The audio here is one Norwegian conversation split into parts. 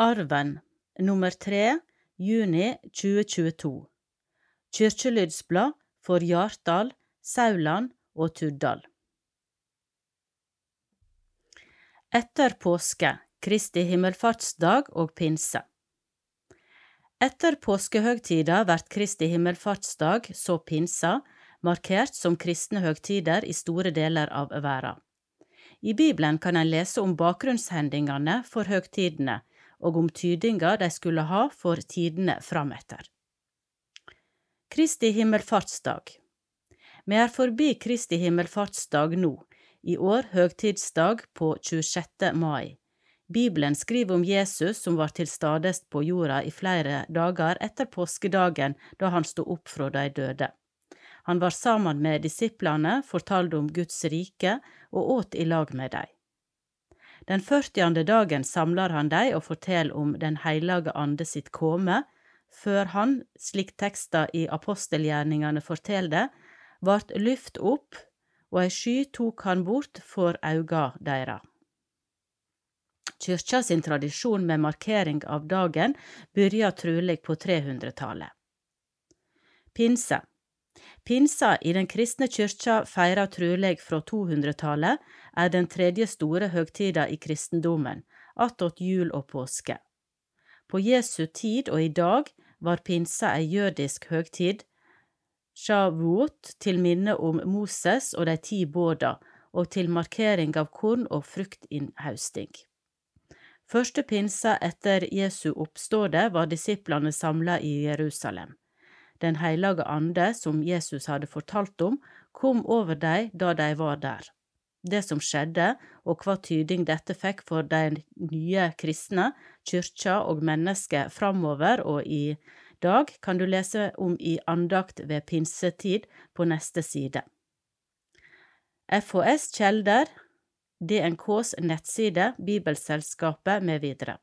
Arven nummer 3 juni 2022 Kirkelydsblad for Hjartdal, Sauland og Tuddal. Etter påske, Kristi himmelfartsdag og pinse. Etter påskehøgtida vert Kristi himmelfartsdag, så pinsa, markert som kristne høgtider i store deler av verda. I Bibelen kan en lese om bakgrunnshendingene for høgtidene, og om tydinga de skulle ha for tidene frametter. Kristi himmelfartsdag Vi er forbi Kristi himmelfartsdag nå, i år høgtidsdag på 26. mai. Bibelen skriver om Jesus som var til stades på jorda i flere dager etter påskedagen da han sto opp fra de døde. Han var sammen med disiplene, fortalte om Guds rike og åt i lag med dem. Den førtiande dagen samler han dei og forteller om Den heilage ande sitt kome, før han, slik teksta i apostelgjerningane forteller det, vart lyft opp, og ei sky tok han bort for auga deira. Kyrkja sin tradisjon med markering av dagen byrja truleg på 300-tallet. Pinse Pinsa i den kristne kyrkja feira truleg fra 200-tallet, er den tredje store høgtida i kristendommen, attåt jul og påske. På Jesu tid og i dag var pinsa ei jødisk høgtid, shavuot til minne om Moses og de ti båda, og til markering av korn- og fruktinnhausting. Første pinsa etter Jesu oppståde var disiplene samla i Jerusalem. Den hellige ande, som Jesus hadde fortalt om, kom over dem da de var der. Det som skjedde, og hva tyding dette fikk for de nye kristne, kyrkja og mennesket framover og i dag, kan du lese om i andakt ved pinsetid på neste side. FHS Kjelder, DNKs nettside, Bibelselskapet med videre.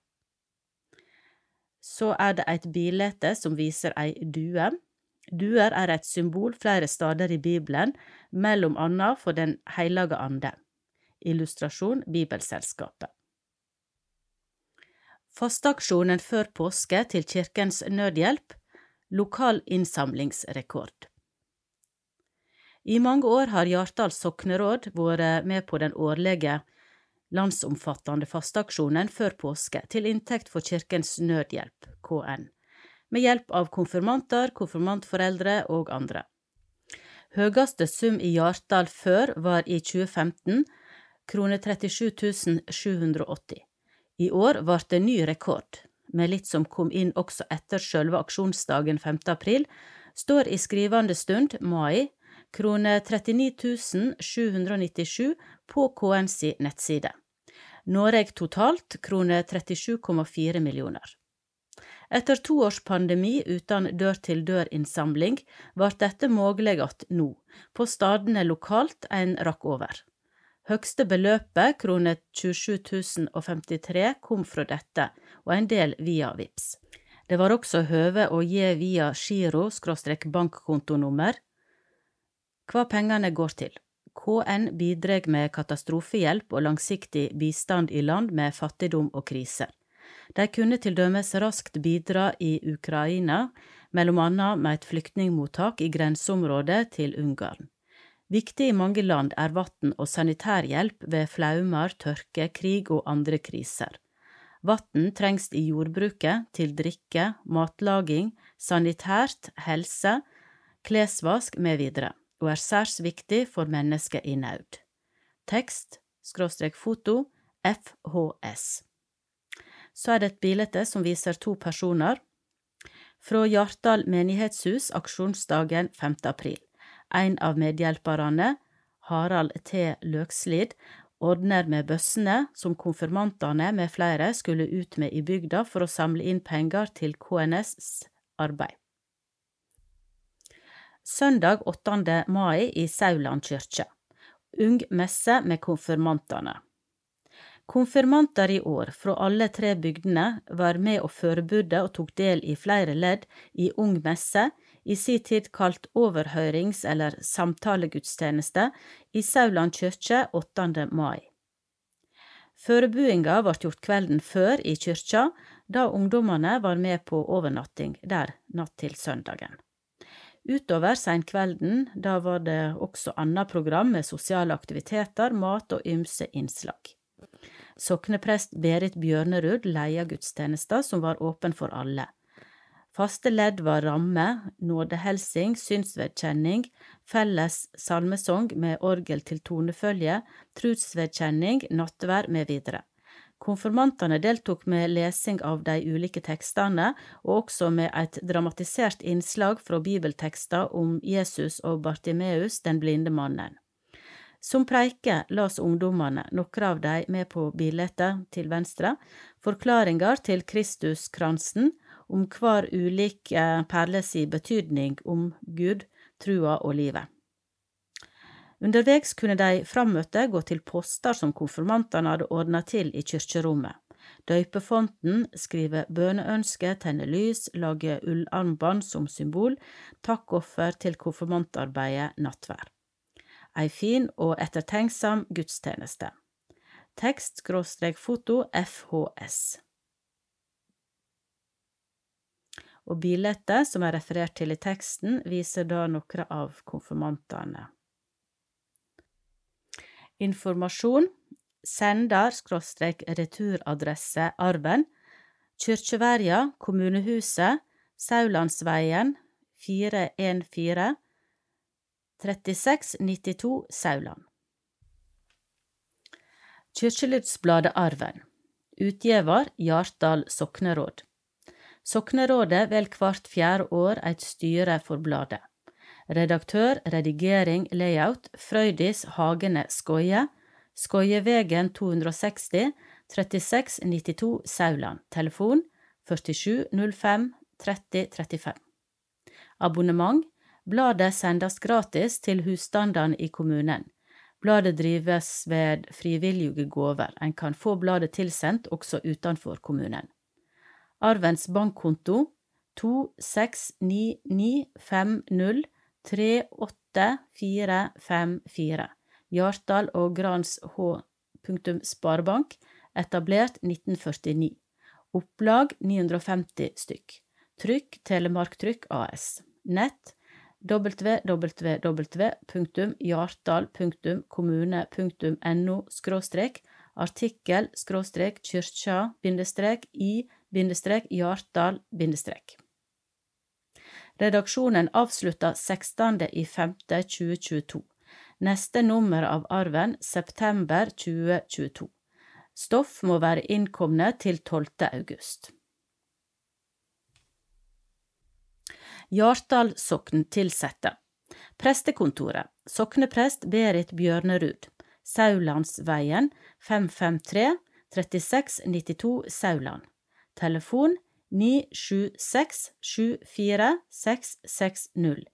Så er det et bilde som viser ei due. Duer er et symbol flere steder i Bibelen, mellom annet for Den hellige ande. Illustrasjon Bibelselskapet. Fasteaksjonen før påske til Kirkens Nødhjelp lokal innsamlingsrekord. I mange år har Hjartdal sokneråd vært med på den årlige landsomfattende fasteaksjonen før påske til inntekt for Kirkens Nødhjelp, KN med hjelp av konfirmanter, konfirmantforeldre og andre. Høyeste sum i Hjartdal før var i 2015 kroner 37 780. I år ble det ny rekord, med litt som kom inn også etter sjølve aksjonsdagen 5. april, står i skrivende stund, mai, kroner 39 797 på KNs nettside. Noreg totalt kroner 37,4 millioner. Etter to års pandemi uten dør-til-dør-innsamling ble dette mulig att nå, på stadene lokalt en rakk over. Høgste beløpet, kroner 27 053, kom fra dette, og en del via VIPS. Det var også høve å gi via giro-bankkontonummer hva pengene går til. KN bidrar med katastrofehjelp og langsiktig bistand i land med fattigdom og kriser. De kunne til dømes raskt bidra i Ukraina, mellom annet med et flyktningmottak i grenseområdet til Ungarn. Viktig i mange land er vann og sanitærhjelp ved flaumer, tørke, krig og andre kriser. Vann trengs i jordbruket, til drikke, matlaging, sanitært, helse, klesvask mv., og er særs viktig for mennesker i nød. Tekst, skråstrek foto, FHS så er det et bilde som viser to personer. Fra Hjartdal menighetshus aksjonsdagen 5. april. En av medhjelperne, Harald T. Løkslid, ordner med bøssene som konfirmantene med flere skulle ut med i bygda for å samle inn penger til KNS' arbeid. Søndag 8. mai i Sauland kirke. Ung messe med konfirmantene. Konfirmanter i år fra alle tre bygdene var med og forbudde og tok del i flere ledd i Ung messe, i sin tid kalt overhørings- eller samtalegudstjeneste, i Sauland kyrkje 8. mai. Førebuinga ble gjort kvelden før i kyrkja, da ungdommene var med på overnatting der natt til søndagen. Utover seinkvelden, da var det også annet program med sosiale aktiviteter, mat og ymse innslag. Sokneprest Berit Bjørnerud leia gudstjenesta, som var åpen for alle. Faste ledd var ramme, nådehelsing, synsvedkjenning, felles salmesong med orgel til tonefølge, trutsvedkjenning, nattvær med videre. Konfirmantene deltok med lesing av de ulike tekstene, og også med et dramatisert innslag fra bibeltekster om Jesus og Bartimeus, den blinde mannen. Som preike las ungdommene, noen av de med på bildet til venstre, forklaringer til Kristuskransen om hver ulik perle si betydning om Gud, trua og livet. Undervegs kunne de frammøtte gå til poster som konfirmantene hadde ordna til i kyrkjerommet. Døypefonten, skrive bøneønske, tenne lys, lage ullarmbånd som symbol, takkoffer til konfirmantarbeidet nattvær. Ei fin og ettertenksam gudstjeneste. Tekst skråstrek foto FHS. Og bildet som er referert til i teksten, viser da noen av konfirmantene. Informasjon sender skråstrek returadresse Arven Kyrkjeverja, Kommunehuset, Saulandsveien 414 3692 Sauland. Kyrkjelydsbladet Arven Utgiver Hjartdal sokneråd Soknerådet velger hvert fjerde år et styre for bladet. Redaktør, redigering, layout Frøydis Hagene Skoie. Skoievegen 260 3692 Sauland. Telefon 47 05 30 35. Abonnement Bladet sendes gratis til husstandene i kommunen. Bladet drives ved frivillige gaver. En kan få bladet tilsendt også utenfor kommunen. Arvens bankkonto 2699950 38454 Hjartdal og Grans H. Sparebank, etablert 1949. Opplag 950 stykk. Trykk Telemarktrykk AS. Nett www.hjartdal.kommune.no skråstrek artikkel skråstrek kyrkja bindestrek i bindestrek Jartdal bindestrek. Redaksjonen avslutta 16.05.2022. Neste nummer av Arven september 2022. Stoff må være innkomne til 12. august. Hjartdal sokntilsette. Prestekontoret. Sokneprest Berit Bjørnerud. Saulandsveien 553 3692 Sauland. Telefon 9767460.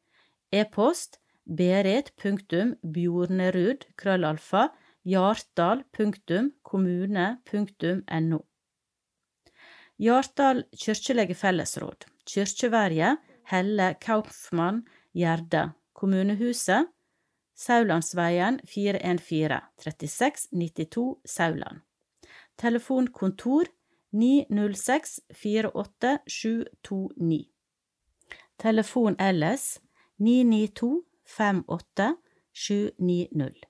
E-post berit.bjornerud krøllalfa hjartdal.kommune.no. Hjartdal kirkelige fellesråd. Kyrkjeverje Helle Kaupmann Gjerde. Kommunehuset Saulandsveien 414 3692 Sauland. Telefonkontor 906 48 729. Telefon ellers 992 58 790.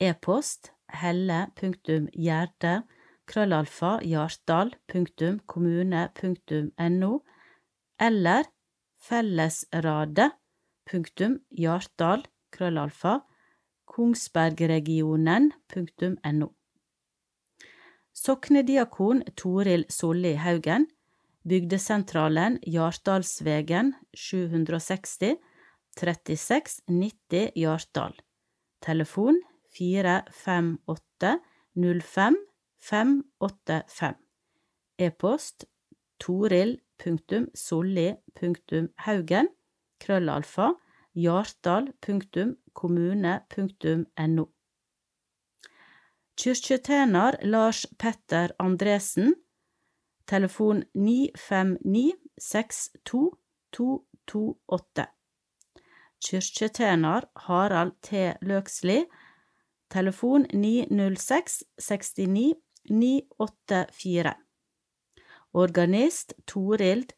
E-post helle.gjerde krøllalfa hjartdal.kommune.no eller fellesradet.hjartdal krøllalfa kongsbergregionen.no. Soknediakon Toril Solli Haugen, Bygdesentralen Hjartdalsvegen 760 36 90 Hjartdal. Telefon 458 05 585. E-post toril.solli.haugen krøllalfa hjartdal.kommune.no. Kirketjener Lars Petter Andresen, telefon 959 62228. Kyrkjetjener Harald T. Løksli, telefon 906 69 984. Organist Torild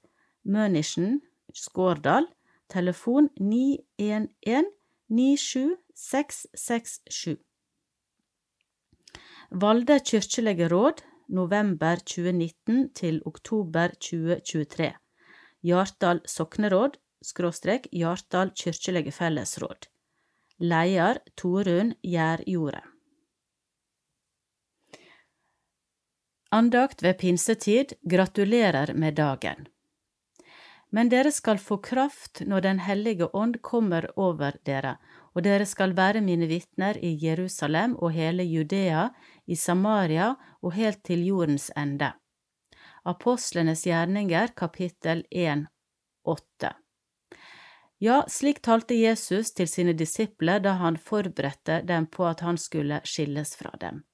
Mønichen Skårdal, telefon 911 97667. Valde kirkelige råd november 2019 til oktober 2023. Hjartdal sokneråd skråstrek Hjartdal kirkelige fellesråd. Leder Torunn Gjærjordet. Andakt ved pinsetid gratulerer med dagen. Men dere skal få kraft når Den hellige ånd kommer over dere, og dere skal være mine vitner i Jerusalem og hele Judea, i Samaria og helt til jordens ende. Apostlenes gjerninger, kapittel 1, 8. Ja, slik talte Jesus til sine disipler da han forberedte dem på at han skulle skilles fra dem,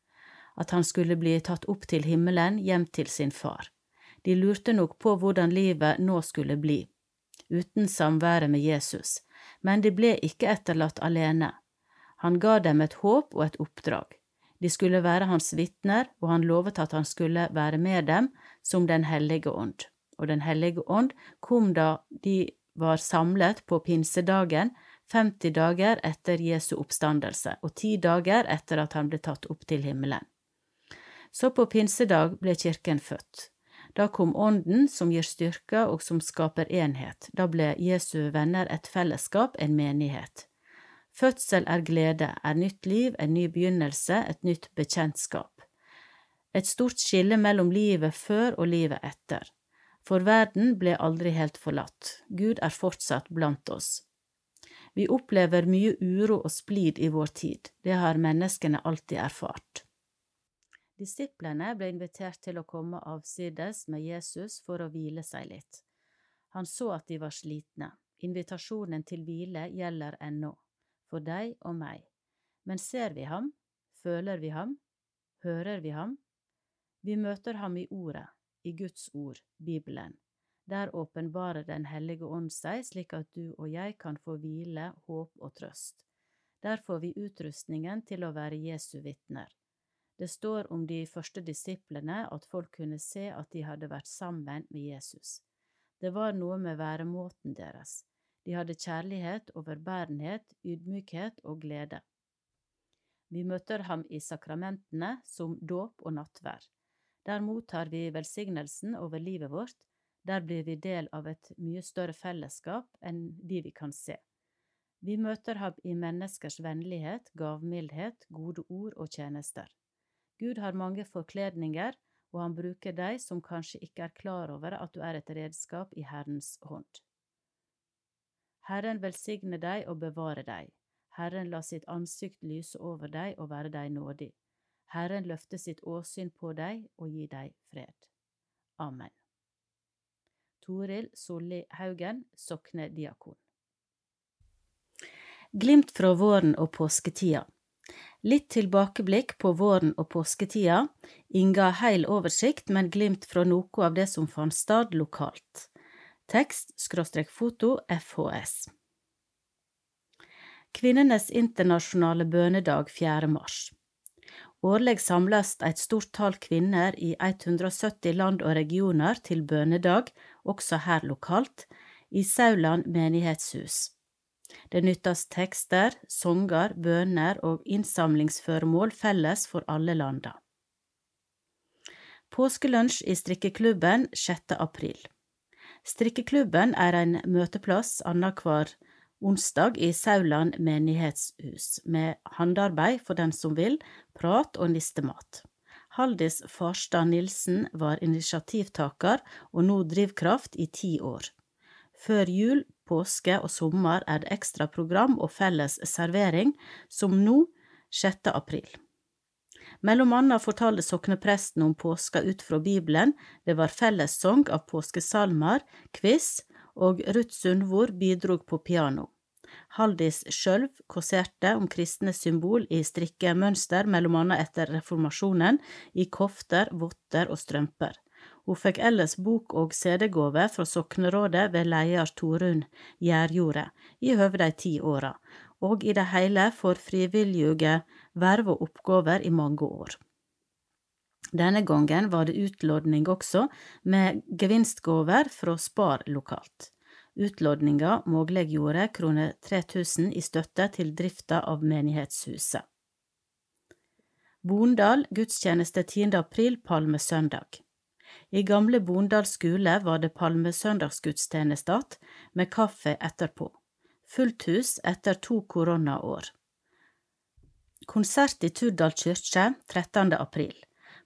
at han skulle bli tatt opp til himmelen, hjem til sin far. De lurte nok på hvordan livet nå skulle bli, uten samværet med Jesus, men de ble ikke etterlatt alene. Han ga dem et håp og et oppdrag. De skulle være hans vitner, og han lovet at han skulle være med dem som Den hellige ånd. Og Den hellige ånd kom da de var samlet på pinsedagen, 50 dager etter Jesu oppstandelse og ti dager etter at han ble tatt opp til himmelen. Så på pinsedag ble kirken født. Da kom Ånden som gir styrke og som skaper enhet. Da ble Jesu venner et fellesskap, en menighet. Fødsel er glede, er nytt liv, en ny begynnelse, et nytt bekjentskap. Et stort skille mellom livet før og livet etter. For verden ble aldri helt forlatt. Gud er fortsatt blant oss. Vi opplever mye uro og splid i vår tid, det har menneskene alltid erfart. Disiplene ble invitert til å komme avsides med Jesus for å hvile seg litt. Han så at de var slitne. Invitasjonen til hvile gjelder ennå, for deg og meg. Men ser vi ham? Føler vi ham? Hører vi ham? Vi møter ham i Ordet, i Guds ord, Bibelen. Der åpenbarer Den hellige ånd seg, slik at du og jeg kan få hvile, håp og trøst. Der får vi utrustningen til å være Jesu vitner. Det står om de første disiplene at folk kunne se at de hadde vært sammen med Jesus. Det var noe med væremåten deres. De hadde kjærlighet, overbærenhet, ydmykhet og glede. Vi møter ham i sakramentene som dåp og nattvær. Der mottar vi velsignelsen over livet vårt, der blir vi del av et mye større fellesskap enn de vi kan se. Vi møter ham i menneskers vennlighet, gavmildhet, gode ord og tjenester. Gud har mange forkledninger, og han bruker deg som kanskje ikke er klar over at du er et redskap i Herrens hånd. Herren velsigne deg og bevare deg. Herren la sitt ansikt lyse over deg og være deg nådig. Herren løfte sitt åsyn på deg og gi deg fred. Amen. Toril Solli Haugen, soknediakon. Glimt fra våren og påsketida. Litt tilbakeblikk på våren og påsketida, inga heil oversikt, men glimt fra noe av det som fant sted lokalt. Tekst skråstrek foto FHS. Kvinnenes internasjonale bønedag 4. mars. Årlig samles et stort tall kvinner i 170 land og regioner til bønedag, også her lokalt, i Sauland menighetshus. Det nyttes tekster, sanger, bønner og innsamlingsføremål felles for alle landa. Påskelunsj i strikkeklubben 6. april. Strikkeklubben er en møteplass annenhver onsdag i Sauland menighetshus, med handarbeid for den som vil, prat og nistemat. Haldis Farstad Nilsen var initiativtaker og nå drivkraft i ti år. Før jul påske og sommer er det ekstra program og felles servering, som nå 6. april. Mellom annet fortalte soknepresten om påska ut fra Bibelen, det var fellessang av påskesalmer, quiz, og Ruth Sundvor bidrog på piano. Haldis sjølv kåserte om kristne symbol i strikkemønster, mellom annet etter reformasjonen, i kofter, votter og strømper. Hun fikk ellers bok- og CD-gave fra soknerådet ved leder Torunn Gjærjordet i høve de ti åra, og i det hele for frivillige verv og oppgaver i mange år. Denne gangen var det utlodning også, med gevinstgaver fra Spar lokalt. Utlodninga muliggjorde krone 3000 i støtte til drifta av menighetshuset. Bondal gudstjeneste 10. april palmesøndag. I gamle Bondal skole var det palmesøndagsgudstjeneste med kaffe etterpå. Fullt hus etter to koronaår. Konsert i Turdal kyrkje 13. april.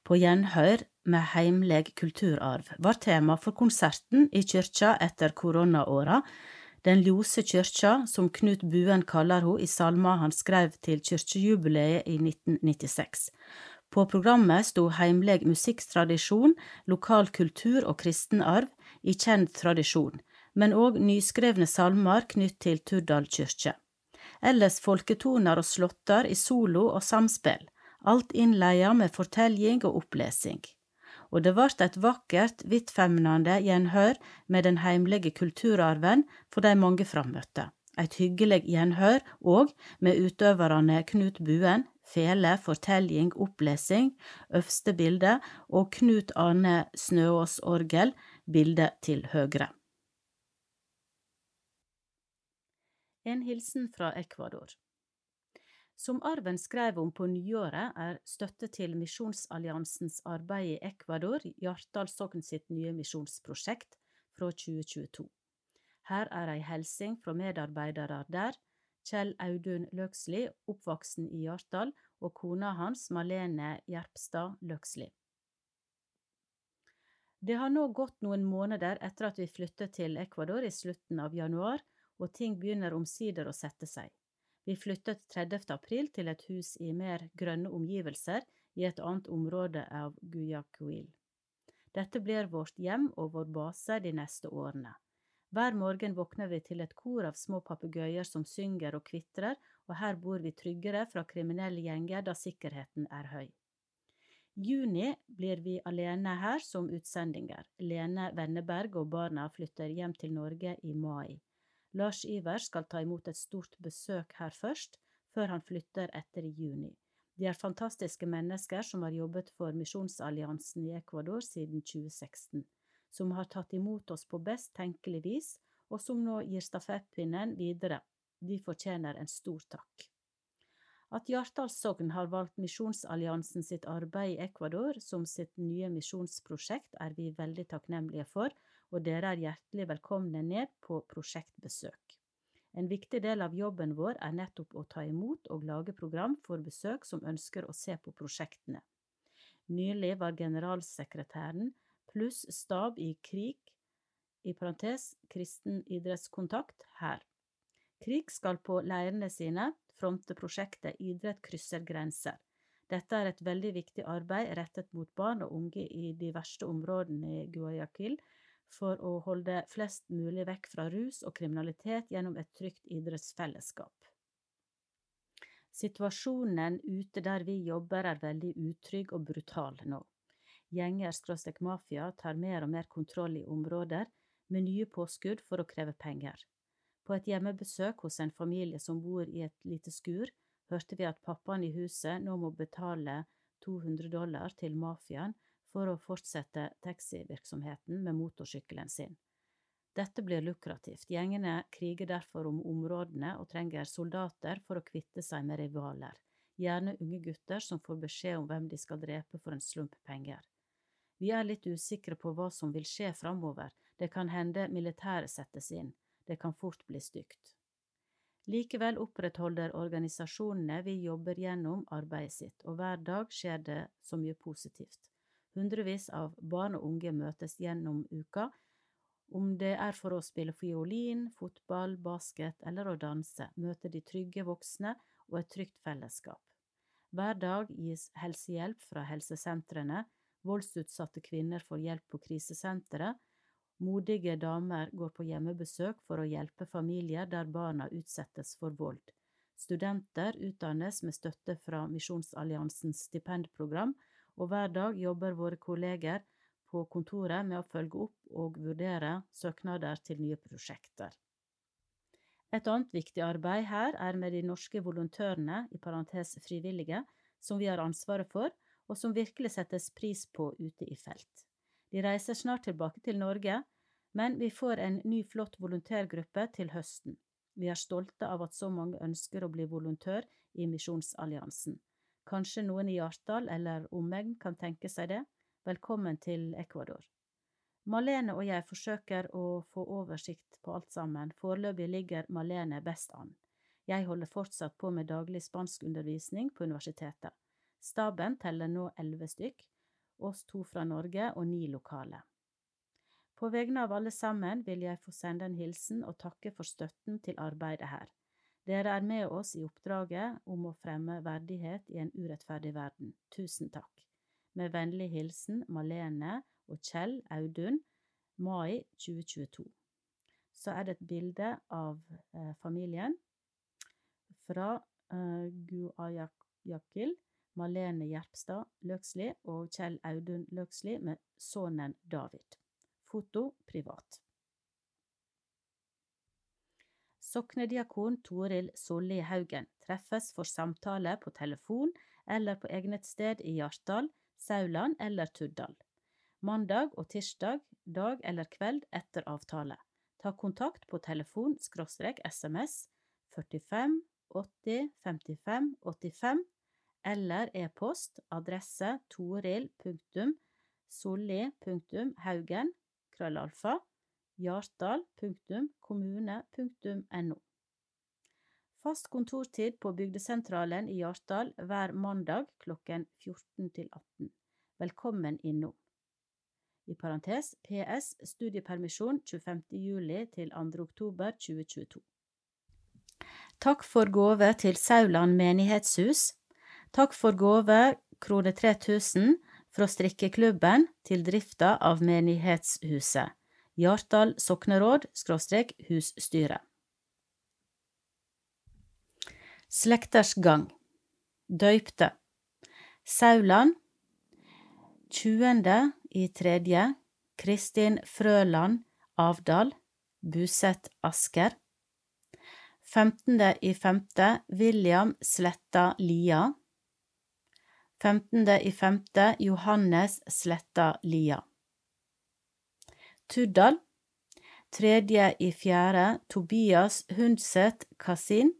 På gjenhør med heimleg kulturarv var tema for konserten i kyrkja etter koronaåra, Den ljose kyrkja, som Knut Buen kaller ho i salma han skrev til kyrkjejubileet i 1996. På programmet sto heimleg musikktradisjon, lokal kultur og kristenarv i kjent tradisjon, men òg nyskrevne salmer knytt til Turdal kyrkje. Ellers folketoner og slåtter i solo og samspill, alt innleia med fortelling og opplesing og det vart eit vakkert, vidtfemnande gjenhør med den heimlege kulturarven for dei mange frammøtte. Eit hyggeleg gjenhør òg med utøvarane Knut Buen, fele, fortelling, opplesing, øvste bilde og Knut Arne Snøås orgel, bilde til høyre. En hilsen fra Ecuador. Som Arven skrev om på nyåret, er støtte til Misjonsalliansens arbeid i Ecuador Hjartdal Sogn sitt nye misjonsprosjekt fra 2022. Her er ei helsing fra medarbeidere der, Kjell Audun Løksli, oppvoksen i Hjartdal, og kona hans Malene Gjerpstad Løksli. Det har nå gått noen måneder etter at vi flyttet til Ecuador i slutten av januar, og ting begynner omsider å sette seg. Vi flyttet 30. april til et hus i mer grønne omgivelser i et annet område av Guyaquil. Dette blir vårt hjem og vår base de neste årene. Hver morgen våkner vi til et kor av små papegøyer som synger og kvitrer, og her bor vi tryggere fra kriminelle gjenger da sikkerheten er høy. Juni blir vi alene her som utsendinger. Lene Venneberg og barna flytter hjem til Norge i mai. Lars Iver skal ta imot et stort besøk her først, før han flytter etter i juni. De er fantastiske mennesker som har jobbet for Misjonsalliansen i Ecuador siden 2016, som har tatt imot oss på best tenkelig vis, og som nå gir stafettpinnen videre. De fortjener en stor takk. At Hjartdal sogn har valgt Misjonsalliansen sitt arbeid i Ecuador som sitt nye misjonsprosjekt, er vi veldig takknemlige for, og dere er hjertelig velkomne ned på prosjektbesøk. En viktig del av jobben vår er nettopp å ta imot og lage program for besøk som ønsker å se på prosjektene. Nylig var generalsekretæren pluss stab i KRIK, i parentes kristen idrettskontakt, her. KRIK skal på leirene sine fronte prosjektet Idrett krysser grenser. Dette er et veldig viktig arbeid rettet mot barn og unge i de verste områdene i Guayaquil, for å holde flest mulig vekk fra rus og kriminalitet gjennom et trygt idrettsfellesskap. Situasjonen ute der vi jobber er veldig utrygg og brutal nå. Gjenger skråstrek mafia tar mer og mer kontroll i områder, med nye påskudd for å kreve penger. På et hjemmebesøk hos en familie som bor i et lite skur, hørte vi at pappaen i huset nå må betale 200 dollar til mafiaen for å fortsette taxivirksomheten med motorsykkelen sin. Dette blir lukrativt, gjengene kriger derfor om områdene og trenger soldater for å kvitte seg med rivaler, gjerne unge gutter som får beskjed om hvem de skal drepe for en slump penger. Vi er litt usikre på hva som vil skje framover, det kan hende militæret settes inn, det kan fort bli stygt. Likevel opprettholder organisasjonene vi jobber gjennom arbeidet sitt, og hver dag skjer det så mye positivt. Hundrevis av barn og unge møtes gjennom uka, om det er for å spille fiolin, fotball, basket eller å danse, møter de trygge voksne og et trygt fellesskap. Hver dag gis helsehjelp fra helsesentrene, voldsutsatte kvinner får hjelp på krisesenteret, modige damer går på hjemmebesøk for å hjelpe familier der barna utsettes for vold. Studenter utdannes med støtte fra Misjonsalliansens stipendprogram, og hver dag jobber våre kolleger på kontoret med å følge opp og vurdere søknader til nye prosjekter. Et annet viktig arbeid her er med de norske volontørene, i parentes frivillige, som vi har ansvaret for, og som virkelig settes pris på ute i felt. De reiser snart tilbake til Norge, men vi får en ny flott volontærgruppe til høsten. Vi er stolte av at så mange ønsker å bli volontør i Misjonsalliansen. Kanskje noen i Hjartdal eller omegn kan tenke seg det? Velkommen til Ecuador. Malene og jeg forsøker å få oversikt på alt sammen, foreløpig ligger Malene best an. Jeg holder fortsatt på med daglig spanskundervisning på universitetet. Staben teller nå elleve stykk, oss to fra Norge og ni lokale. På vegne av alle sammen vil jeg få sende en hilsen og takke for støtten til arbeidet her. Dere er med oss i oppdraget om å fremme verdighet i en urettferdig verden. Tusen takk. Med vennlig hilsen Malene og Kjell Audun, mai 2022. Så er det et bilde av eh, familien fra eh, Guayaquil, Malene Gjerpstad Løksli og Kjell Audun Løksli med sønnen David. Foto privat. Soknediakon Toril Solli Haugen treffes for samtale på telefon eller på egnet sted i Hjartdal, Sauland eller Tuddal. Mandag og tirsdag, dag eller kveld etter avtale. Ta kontakt på telefon skråstrek SMS 45 80 55 85 eller e-post adresse toril.solli.haugen krøllalfa hjartdal.kommune.no. Fast kontortid på bygdesentralen i Hjartdal hver mandag klokken 14 til 18. Velkommen innom. I parentes PS studiepermisjon 25. juli til 2. oktober 2022. Takk for gave til Sauland menighetshus. Takk for gave krone 3000 fra strikkeklubben til drifta av menighetshuset. Hjartdal sokneråd skråstrek husstyre. Slekters gang Døypte Sauland 20. i tredje Kristin Frøland Avdal Buset Asker 15. i femte William Sletta Lia 15. i femte Johannes Sletta Lia. Tuddal. Tredje i fjerde Tobias Hundset Kasin.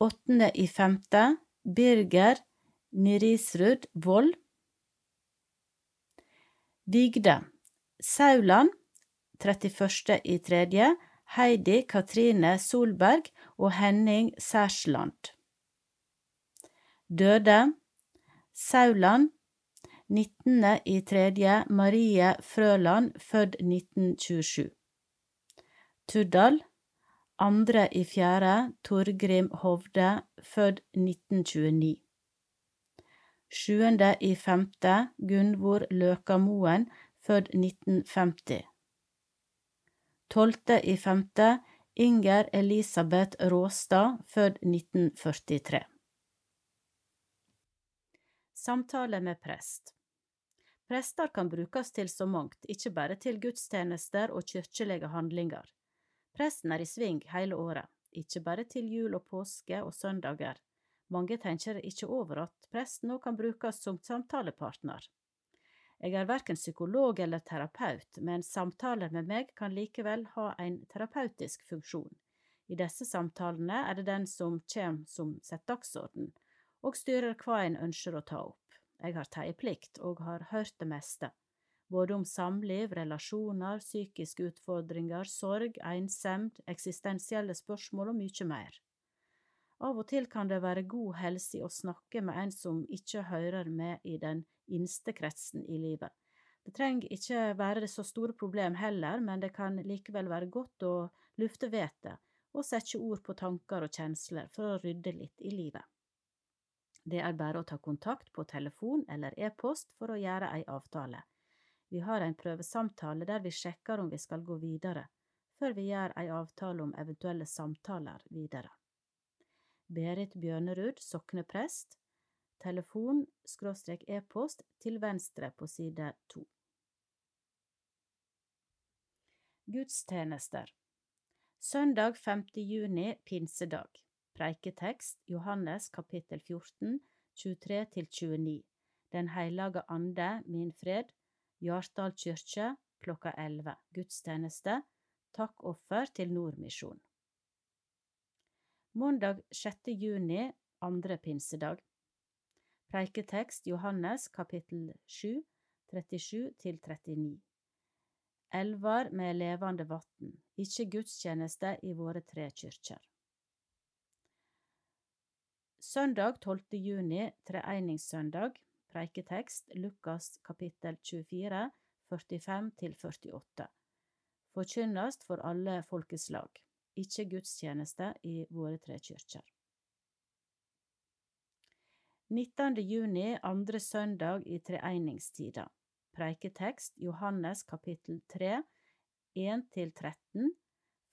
Åttende i femte Birger Nirisrud Vold. Vigde. Sauland. 31. i tredje Heidi Katrine Solberg og Henning Særsland. Døde Sauland 19. i tredje Marie Frøland, født 1927. Tuddal 2. i fjerde Torgrim Hovde, født 1929. 7. i femte Gunvor Løkamoen, født 1950. 12. i femte Inger Elisabeth Råstad, født 1943. Samtale med prest Prester kan brukes til så mangt, ikke bare til gudstjenester og kirkelige handlinger. Presten er i sving hele året, ikke bare til jul og påske og søndager. Mange tenker ikke over at presten òg kan brukes som samtalepartner. Jeg er verken psykolog eller terapeut, men samtaler med meg kan likevel ha en terapeutisk funksjon. I disse samtalene er det den som kommer som setter dagsorden, og styrer hva en ønsker å ta opp. Jeg har teieplikt og har hørt det meste, både om samliv, relasjoner, psykiske utfordringer, sorg, ensemd, eksistensielle spørsmål og mye mer. Av og til kan det være god helse i å snakke med en som ikke hører med i den innste kretsen i livet. Det trenger ikke være det så store problem heller, men det kan likevel være godt å lufte vettet og sette ord på tanker og kjensler for å rydde litt i livet. Det er bare å ta kontakt på telefon eller e-post for å gjøre ei avtale. Vi har en prøvesamtale der vi sjekker om vi skal gå videre, før vi gjør ei avtale om eventuelle samtaler videre. Berit Bjørnerud, sokneprest, telefon skråstrek e-post til venstre på side to. Gudstjenester Søndag 5. juni, pinsedag. Preiketekst Johannes kapittel 14, 23–29. Den heilage ande, min fred, Hjartdal kyrkje klokka 11. Gudstjeneste. Takkoffer til Nordmisjon. Mandag 6. juni, andre pinsedag. Preiketekst Johannes kapittel 7, 37–39 Elvar med levende vatn, ikke gudstjeneste i våre tre kyrkjer. Søndag 12. juni, treeningssøndag. preiketekst Lukas kapittel 24, 45–48. Forkynnast for alle folkeslag, ikke gudstjeneste i våre tre kyrkjer. 19. juni, andre søndag i treeningstida. Preiketekst Johannes kapittel 3, 1–13,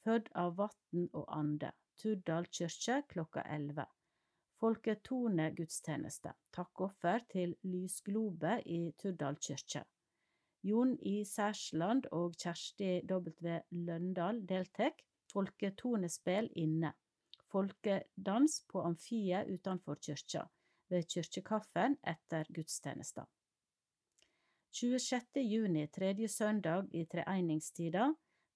Fødd av vatn og ande, Turdal kyrkje klokka 11. Folketone gudstjeneste, takkoffer til Lysglobe i Turdal kirke. Jon I. Særsland og Kjersti W. Løndal deltek. Folketonespill inne. Folkedans på amfiet utenfor kyrkja ved kyrkjekaffen etter gudstjenesten. 26. juni, tredje søndag i treegningstida,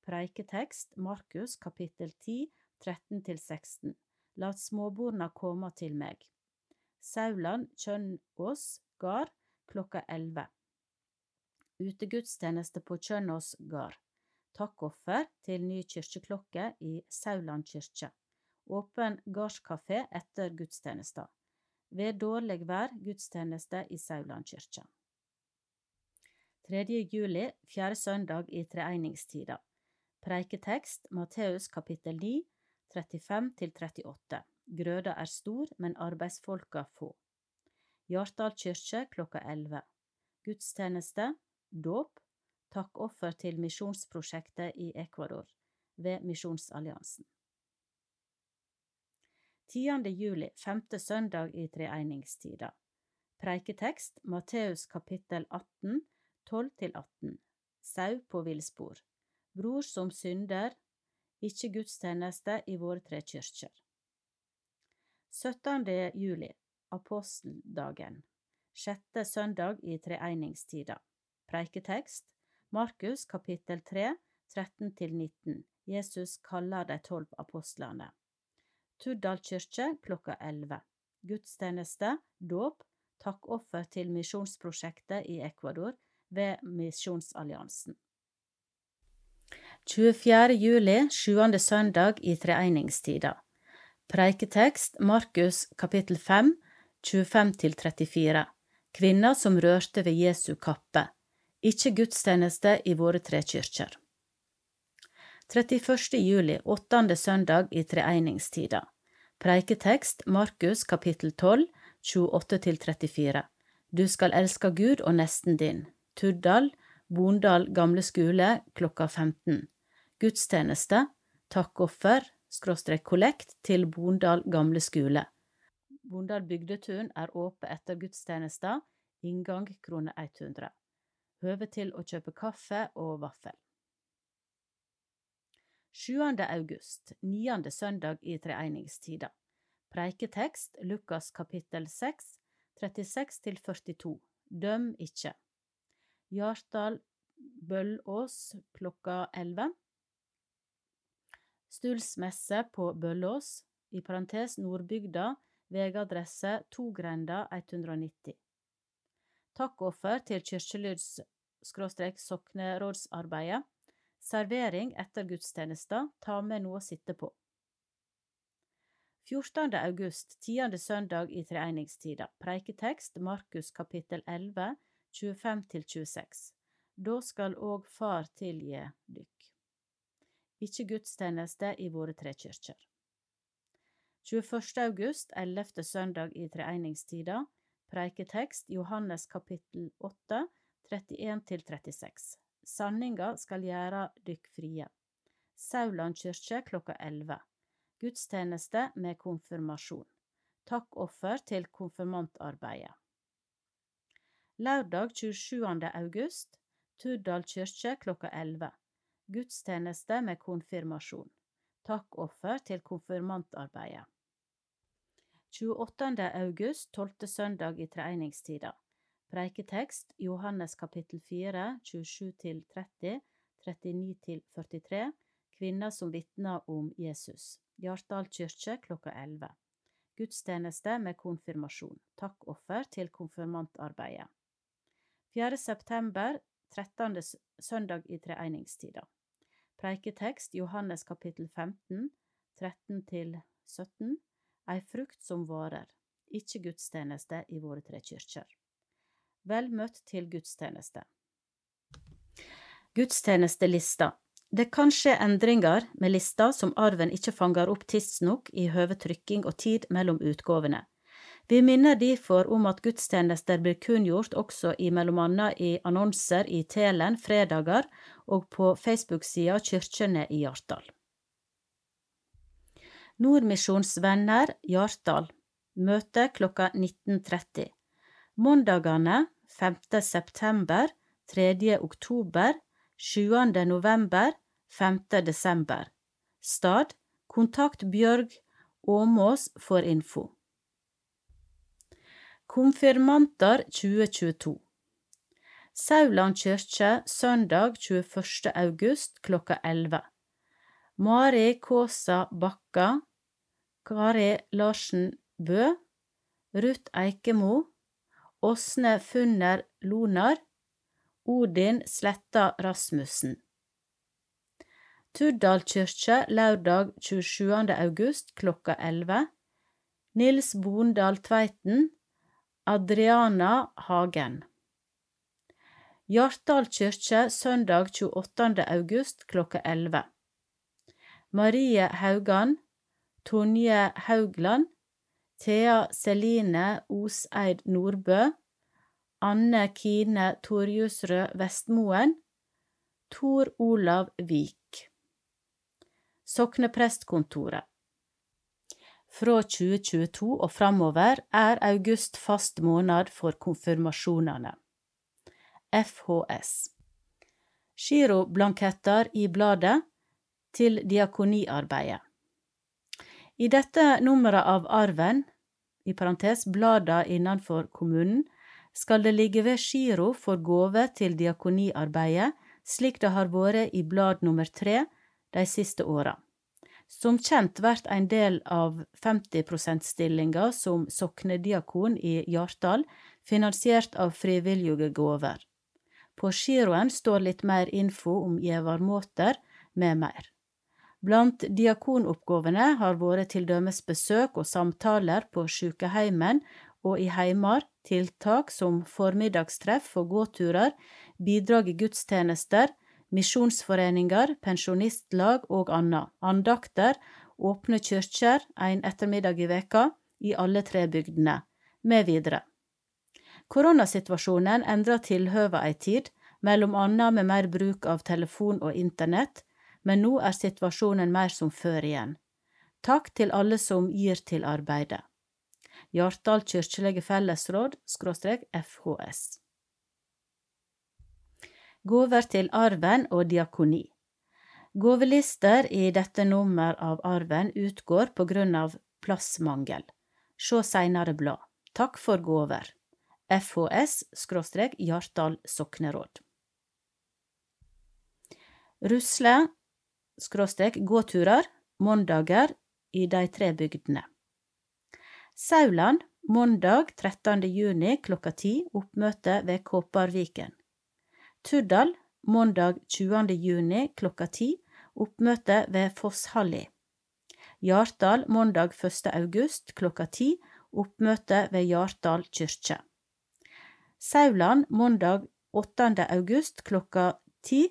preiketekst Markus kapittel 10, 13–16. Lat småborna koma til meg. Sauland Kjønnås gard klokka 11. Utegudstjeneste på Kjønnås gard. Takkoffer til ny kirkeklokke i Sauland kirke. Åpen gardskafé etter gudstjenesta. Ved dårlig vær gudstjeneste i Sauland kirke. 3. juli, fjerde søndag i treeningstida. Preiketekst Matteus kapittel 9, 35–38. Grøda er stor, men arbeidsfolka få. Hjartdal kyrkje klokka 11. Gudstjeneste, dåp, takkoffer til misjonsprosjektet i Ecuador ved Misjonsalliansen. 10. juli, femte søndag i treeningstida. Preiketekst Matteus kapittel 18, 12–18. Sau på villspor. Bror som synder, ikke gudstjeneste i våre tre kyrkjer. 17. juli, aposteldagen. Sjette søndag i treegningstida. Preiketekst Markus kapittel 3, 13–19. Jesus kaller de tolv apostlene. Tuddal kirke klokka 11. Gudstjeneste, dåp, takkoffer til misjonsprosjektet i Ecuador ved Misjonsalliansen. 24. juli, sjuende søndag i treegningstida. Preiketekst Markus kapittel 5, 25–34. Kvinner som rørte ved Jesu kappe. Ikke gudstjeneste i våre tre kyrkjer. 31. juli, åttende søndag i treegningstida. Preiketekst Markus kapittel 12, 28–34. Du skal elske Gud og nesten din. Tuddal, Bondal gamle skole klokka 15. Gudstjeneste, takkoffer, skråstrek kollekt til Bondal gamle skole. Bondal bygdetun er åpe etter gudstjenesta, inngang krone 100. Høve til å kjøpe kaffe og vaffel. 7. august, niende søndag i treegningstida. Preiketekst Lukas kapittel 6, 36–42. Døm ikke. Hjartdal Bøllås klokka 11. Stulsmesse på Bøllås, i parentes Nordbygda, vegadresse Togrenda 190. Takkoffer til kirkelyds-soknerådsarbeidet. Servering etter gudstjenesta, ta med noe å sitte på. 14. august, tiende søndag i treegningstida. Preiketekst Markus kapittel 11, 25–26. Da skal òg Far tilgi dykk. Ikke gudstjeneste i våre tre kirker. 21. august, ellevte søndag i treeningstida, Preiketekst Johannes kapittel 8, 31–36. Sanninga skal gjøre dykk frie. Sauland kyrkje klokka 11. Gudstjeneste med konfirmasjon. Takkoffer til konfirmantarbeidet. Lørdag 27. august, Turdal kyrkje klokka 11. Gudstjeneste med konfirmasjon. Takkoffer til konfirmantarbeidet. 28. august, tolvte søndag i treningstida. Preiketekst Johannes kapittel 4, 27-30, 39-43, Kvinner som vitner om Jesus. Hjartdal kirke klokka 11. Gudstjeneste med konfirmasjon. Takkoffer til konfirmantarbeidet. 4. september, 13. søndag i treegningstida. Preiketekst Johannes kapittel 15, 13-17. Ei frukt som varer. Ikke gudstjeneste i våre tre kyrkjer. Vel møtt til gudstjeneste. Gudstjenestelista. Det kan skje endringer med lista som arven ikke fanger opp tidsnok i høve trykking og tid mellom utgavene. Vi minner derfor om at gudstjenester blir kunngjort også i mellom annet i annonser i Telen fredager og på Facebook-sida Kyrkjene i Hjartdal. Nordmisjonsvenner Hjartdal Møte klokka 19.30. Mandagene 5. september, 3. oktober, 7. november, 5. desember. Stad Kontakt Bjørg Åmås for info. Konfirmanter 2022 Sauland kirke søndag 21. august klokka 11. Mari Kåsa Bakka, Kari Larsen Bø, Ruth Eikemo, Åsne Funner Lonar, Odin Sletta Rasmussen. Turdal kirke lørdag 27. august klokka 11. Nils Bondal Tveiten, Adriana Hagen. Hjartdal kirke søndag 28. august klokka 11. Marie Haugan, Tonje Haugland, Thea Celine Oseid Nordbø, Anne Kine Torjusrød Vestmoen, Tor Olav Vik. Sokneprestkontoret Fra 2022 og framover er august fast måned for konfirmasjonene. FHS Giroblanketter i bladet til diakoniarbeidet. I dette nummeret av Arven, i parentes blada innenfor kommunen, skal det ligge ved giro for gave til diakoniarbeidet, slik det har vært i blad nummer tre de siste åra. Som kjent blir en del av 50 %-stillinga som soknediakon i Hjartdal finansiert av frivillige gaver. På giroen står litt mer info om gjevermåter med mer. Blant diakonoppgåvene har vært til dømes besøk og samtaler på sykeheimen og i heimar, tiltak som formiddagstreff og gåturer, bidrag i gudstjenester, misjonsforeninger, pensjonistlag og annet, andakter, åpne kyrkjer en ettermiddag i veka i alle tre bygdene, med videre. Koronasituasjonen endra tilhøva ei tid, mellom annet med mer bruk av telefon og internett, men nå er situasjonen mer som før igjen. Takk til alle som gir til arbeidet. Hjartdal kirkelige fellesråd, FHS. Gåver til arven og diakoni. Gåvelister i dette nummer av arven utgår på grunn av plassmangel. Se seinere blad. Takk for gåver. FHS skråstrek Hjartdal sokneråd. Rusle skråstrek gåturer mandager i de tre bygdene. Sauland mandag 13. juni klokka ti oppmøte ved Kåparviken. Tuddal mandag 20. juni klokka ti oppmøte ved Fosshalli. Hjartdal mandag 1. august klokka ti oppmøte ved Hjartdal kyrkje. Sauland mandag 8. august klokka ti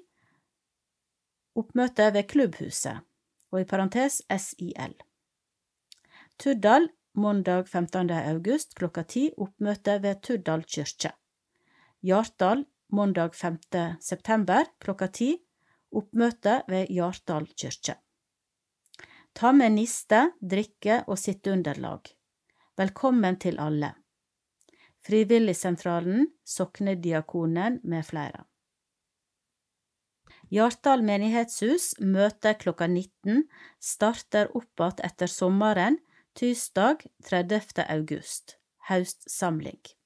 Oppmøte ved Klubbhuset, og i parentes SIL. Tuddal mandag 15. august klokka ti oppmøte ved Tuddal kyrkje. Hjartdal mandag 5. september klokka ti oppmøte ved Hjartdal kyrkje. Ta med niste, drikke og sitteunderlag. Velkommen til alle. Frivilligsentralen, Soknediakonen med flere. Hjartdal menighetshus møter klokka 19 starter opp igjen etter sommeren, tirsdag 30. august. Haustsamling.